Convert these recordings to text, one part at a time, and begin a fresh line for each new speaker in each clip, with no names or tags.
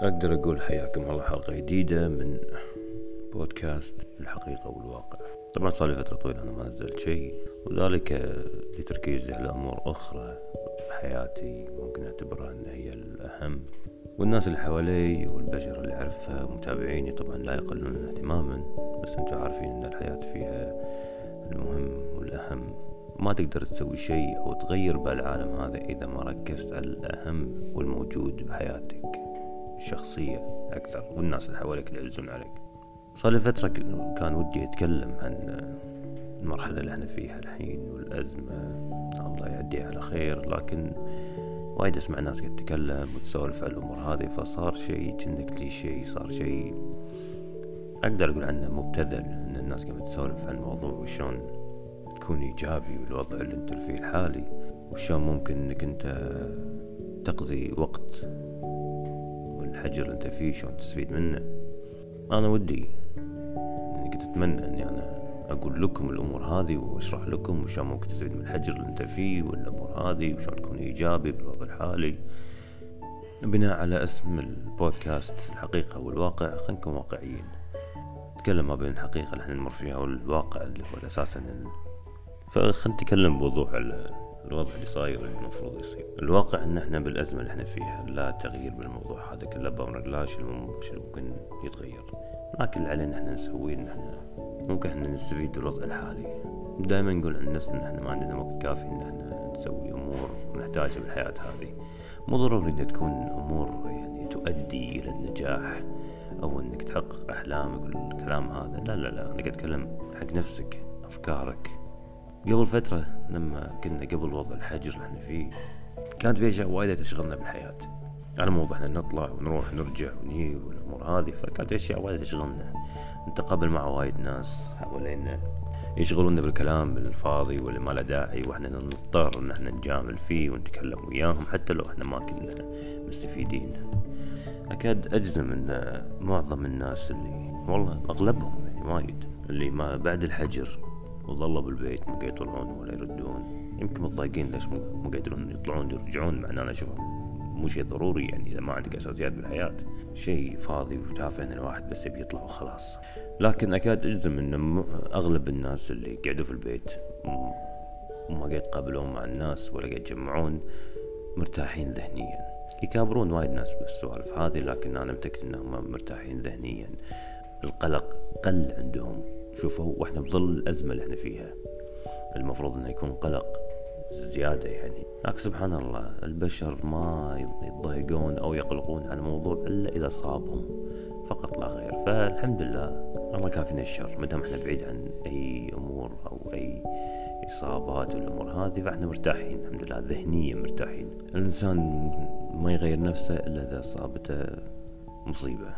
أقدر أقول حياكم الله حلقة جديدة من بودكاست الحقيقة والواقع. طبعا صار لي فترة طويلة أنا ما نزلت شيء وذلك لتركيزي على أمور أخرى بحياتي ممكن أعتبرها أن هي الأهم. والناس اللي حوالي والبشر اللي أعرفها ومتابعيني طبعا لا يقلون اهتماما بس أنتم عارفين أن الحياة فيها المهم والأهم. ما تقدر تسوي شيء أو تغير بالعالم هذا إذا ما ركزت على الأهم والموجود بحياتك. الشخصية أكثر والناس اللي حواليك اللي يعزون عليك. صار لي فترة كان ودي أتكلم عن المرحلة اللي إحنا فيها الحين والأزمة. الله يعديها على خير لكن وايد أسمع ناس قاعد تتكلم وتسولف على الأمور هذه فصار شيء كأنه كليشيه صار شيء أقدر أقول عنه مبتذل إن الناس قاعدة تسولف عن الموضوع وشلون تكون إيجابي بالوضع اللي أنت فيه الحالي وشلون ممكن إنك أنت تقضي وقت والحجر اللي أنت فيه شلون تستفيد منه. أنا ودي إني كنت أتمنى إني أنا أقول لكم الأمور هذه وأشرح لكم وشلون ممكن تستفيد من الحجر اللي أنت فيه والأمور هذه وشلون تكون إيجابي بالوضع الحالي. بناء على اسم البودكاست الحقيقة والواقع خلينا نكون واقعيين. نتكلم ما بين الحقيقة اللي إحنا نمر فيها والواقع اللي هو أساسا فخلينا نتكلم بوضوح على الوضع اللي صاير واللي المفروض يصير. الواقع إن إحنا بالأزمة اللي إحنا فيها لا تغيير بالموضوع. هذا كله بمرقلاش اللي ممكن يتغير. لكن اللي علينا إحنا نسويه إن إحنا ممكن إحنا نستفيد بالوضع الحالي. دائما نقول عن نفسنا إن إحنا ما عندنا وقت كافي إن إحنا نسوي أمور نحتاجها بالحياة هذه. مو ضروري إن تكون أمور يعني تؤدي إلى النجاح أو إنك تحقق احلامك والكلام هذا. لا لا لا. أنا قاعد أتكلم حق نفسك أفكارك. قبل فترة لما كنا قبل وضع الحجر اللي إحنا فيه كانت في أشياء وايد تشغلنا بالحياة. على مو إحنا نطلع ونروح نرجع ونجي والأمور هذه فكانت في أشياء وايد تشغلنا نتقابل مع وايد ناس حوالينا يشغلونا بالكلام الفاضي واللي ما له داعي وإحنا نضطر إن إحنا نجامل فيه ونتكلم وياهم حتى لو إحنا ما كنا مستفيدين. أكاد أجزم إن معظم الناس اللي والله أغلبهم يعني وايد اللي ما بعد الحجر وظلوا بالبيت مو قاعد يطلعون ولا يردون. يمكن متضايقين ليش مو قادرون يطلعون يرجعون مع ان أنا اشوفهم مو شيء ضروري يعني إذا ما عندك أساسيات بالحياة. شيء فاضي وتافه إن الواحد بس يبي يطلع وخلاص. لكن أكاد أجزم إن أغلب الناس اللي قعدوا في البيت وما قاعد يتقابلون مع الناس ولا قاعد يتجمعون مرتاحين ذهنيا. يكابرون وايد ناس بالسوالف هذه لكن أنا متأكد إنهم مرتاحين ذهنيا. القلق قل عندهم. شوفوا وإحنا بظل الأزمة اللي إحنا فيها. المفروض إنه يكون قلق زيادة يعني. لكن سبحان الله البشر ما يتضايقون أو يقلقون على الموضوع إلا إذا صابهم فقط لا غير. فالحمد لله الله كافينا الشر. ما دام إحنا بعيد عن أي أمور أو أي إصابات والأمور هذه فاحنا مرتاحين. الحمد لله ذهنيا مرتاحين. الإنسان ما يغير نفسه إلا إذا أصابته مصيبة.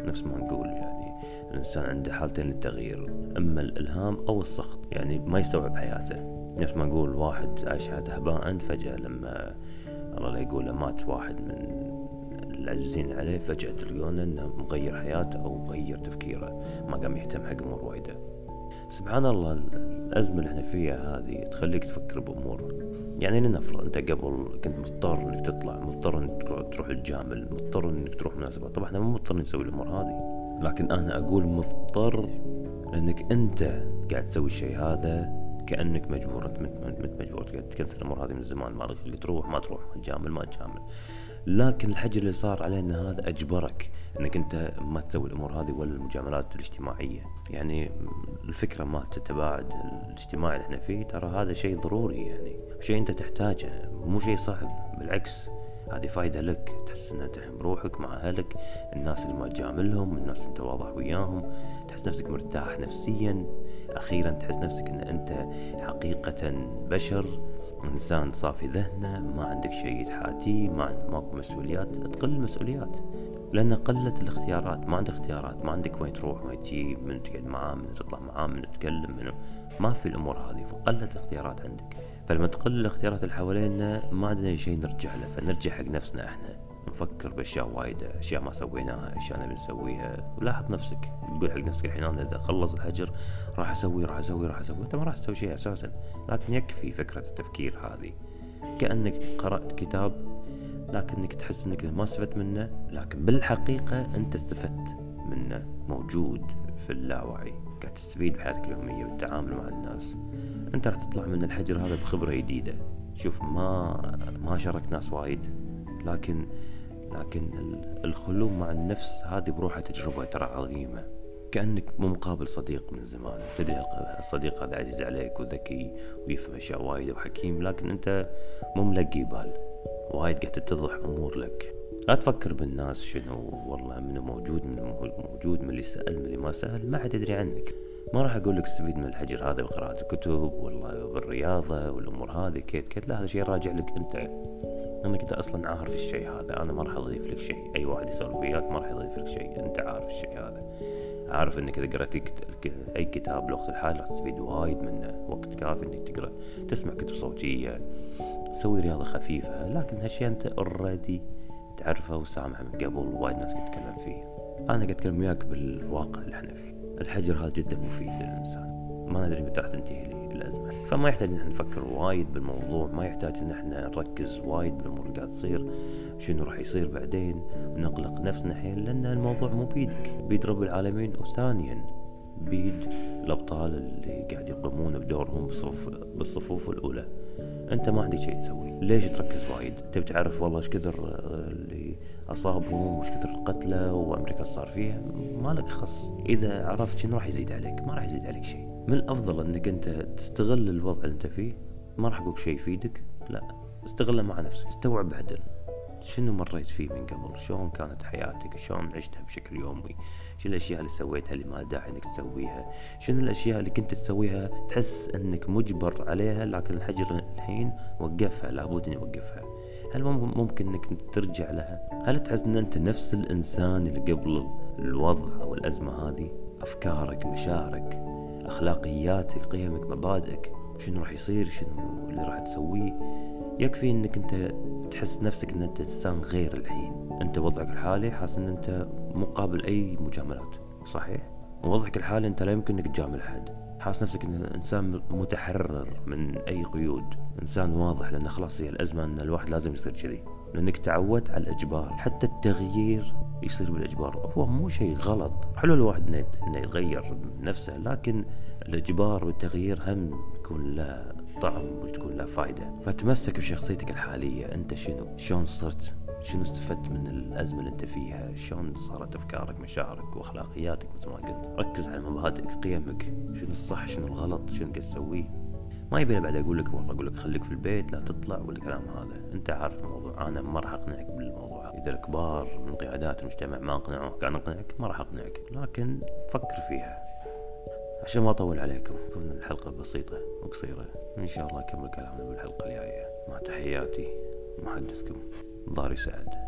نفس ما نقول يعني. الإنسان عنده حالتين للتغيير إما الإلهام أو السخط يعني ما يستوعب حياته. نفس ما نقول واحد عايش حياته هباء فجأة لما الله لا يقول مات واحد من العزيزين عليه فجأة تلقونه إنه مغير حياته أو مغير تفكيره ما قام يهتم حق أمور وايدة. سبحان الله الأزمة اللي إحنا فيها هذه تخليك تفكر بأمور. يعني لنفرض أنت قبل كنت مضطر إنك تطلع مضطر إنك تروح الجامل مضطر إنك تروح مناسبات طبعا إحنا مو مضطرين نسوي الأمور هذه. لكن أنا أقول مضطر لأنك أنت قاعد تسوي الشيء هذا كأنك مجبور أنت انت مجبور تكنسل الأمور هذه من زمان ما لك تروح ما تروح تجامل ما تجامل. لكن الحجر اللي صار علينا هذا أجبرك إنك أنت ما تسوي الأمور هذه ولا المجاملات الاجتماعية. يعني الفكرة ما التباعد الاجتماعي اللي إحنا فيه ترى هذا شيء ضروري يعني شيء أنت تحتاجه مو شيء صعب بالعكس. هذه فايدة لك تحس ان تلهم روحك مع أهلك الناس اللي ما تجاملهم الناس اللي انت واضح وياهم تحس نفسك مرتاح نفسيا أخيرا تحس نفسك إن أنت حقيقة بشر إنسان صافي ذهنه ما عندك شيء تحاتيه ما عندك ماكو مسؤوليات تقل المسؤوليات. لأن قلت الاختيارات ما عندك اختيارات ما عندك وين تروح وين تجي من تقعد معاه من تطلع معاه من تتكلم منه ما في الأمور هذه فقلت الاختيارات عندك. فلما تقل الاختيارات اللي حوالينا ما عندنا شيء نرجع له فنرجع حق نفسنا إحنا. نفكر بأشياء وايدة أشياء ما سويناها أشياء نبي نسويها. ولاحظ نفسك تقول حق نفسك الحين أنا إذا خلص الحجر راح أسوي راح أسوي راح أسوي. أنت ما راح تسوي شيء أساسا لكن يكفي فكرة التفكير هذه. كأنك قرأت كتاب لكنك تحس إنك ما استفدت منه لكن بالحقيقة أنت استفدت منه موجود في اللاوعي. قاعد تستفيد بحياتك اليومية والتعامل مع الناس. أنت راح تطلع من الحجر هذا بخبرة جديدة. شوف ما ما شاركت ناس وايد لكن لكن الخلو مع النفس هذه بروحها تجربة ترى عظيمة. كأنك مو مقابل صديق من زمان. تدري الصديق هذا عزيز عليك وذكي ويفهم أشياء وايد وحكيم لكن أنت مو ملقي بال. وايد قاعد تتضح أمور لك. لا تفكر بالناس شنو والله منو موجود منو موجود من اللي سأل من اللي ما سأل ما حد يدري عنك. ما راح أقول لك استفيد من الحجر هذا بقراءة الكتب ولا بالرياضة والأمور هذه كيت كيت. لا هذا شيء راجع لك أنت. أنك أنت أصلا عارف الشيء هذا. أنا ما راح أضيف لك شيء. أي واحد يسولف وياك ما راح يضيف لك شيء. أنت عارف الشيء هذا. عارف إنك إذا قرأت أي كتاب بلغة الحال راح تستفيد وايد منه وقت كافي إنك تقرأ تسمع كتب صوتية تسوي رياضة خفيفة لكن هالشيء أنت already تعرفه وسامعه من قبل وايد ناس تتكلم فيه. أنا قاعد أتكلم وياك بالواقع اللي إحنا فيه. الحجر هذا جدا مفيد للإنسان. ما ندري متى راح تنتهي الازمه فما يحتاج إن نفكر وايد بالموضوع ما يحتاج إن إحنا نركز وايد بالأمور اللي قاعد تصير شنو راح يصير بعدين ونقلق نفسنا حيل لأن الموضوع مو بيدك بيد رب العالمين. وثانيا بيد الأبطال اللي قاعد يقومون بدورهم بالصفوف بالصفوف الأولى. أنت ما عندك شيء تسوي. ليش تركز وايد؟ تبي تعرف والله إيش كثر اللي أصابهم وإيش كثر القتلى وأمريكا صار فيها؟ ما لك خص. إذا عرفت شنو راح يزيد عليك ما راح يزيد عليك شيء من الأفضل أنك أنت تستغل الوضع اللي أنت فيه؟ ما راح أقول شيء يفيدك لا استغله مع نفسك. استوعب بعدل شنو مريت فيه من قبل؟ شلون كانت حياتك؟ شلون عشتها بشكل يومي؟ شنو الأشياء اللي سويتها اللي ما داعي أنك تسويها؟ شنو الأشياء اللي كنت تسويها تحس أنك مجبر عليها لكن الحجر الحين وقفها لابد ان يوقفها هل ممكن إنك ترجع لها؟ هل تحس إن أنت نفس الإنسان اللي قبل الوضع أو الازمه هذه؟ أفكارك مشاعرك؟ اخلاقياتك قيمك مبادئك. شنو راح يصير؟ شنو اللي راح تسويه؟ يكفي إنك أنت تحس نفسك إن أنت إنسان غير الحين. أنت وضعك الحالي حاسس إن أنت مقابل أي مجاملات صحيح؟ وضعك الحالي أنت لا يمكن إنك تجامل أحد. حاس نفسك إن إنسان متحرر من أي قيود. إنسان واضح لأن خلاص هي الأزمة إن الواحد لازم يصير كذي. لأنك تعودت على الإجبار. حتى التغيير يصير بالإجبار. هو مو شيء غلط. حلو الواحد إنه يتغير نفسه لكن الإجبار والتغيير هم يكون له طعم وتكون له فايدة. فتمسك بشخصيتك الحالية. أنت شنو؟ شلون صرت؟ شنو استفدت من الأزمة اللي أنت فيها؟ شلون صارت أفكارك مشاعرك وأخلاقياتك مثل ما قلت؟ ركز على مبادئك قيمك. شنو الصح شنو الغلط شنو قاعد تسويه؟ ما يبي بعد أقول لك والله أقول لك خليك في البيت لا تطلع والكلام هذا. أنت عارف الموضوع أنا ما راح أقنعك بالموضوع. إذا الكبار من قيادات المجتمع ما أقنعوك كان اقنعك ما راح أقنعك. لكن فكر فيها. عشان ما أطول عليكم تكون الحلقة بسيطة وقصيرة. إن شاء الله نكمل كلامنا بالحلقة الجاية. مع تحياتي محدثكم ضاري سعد.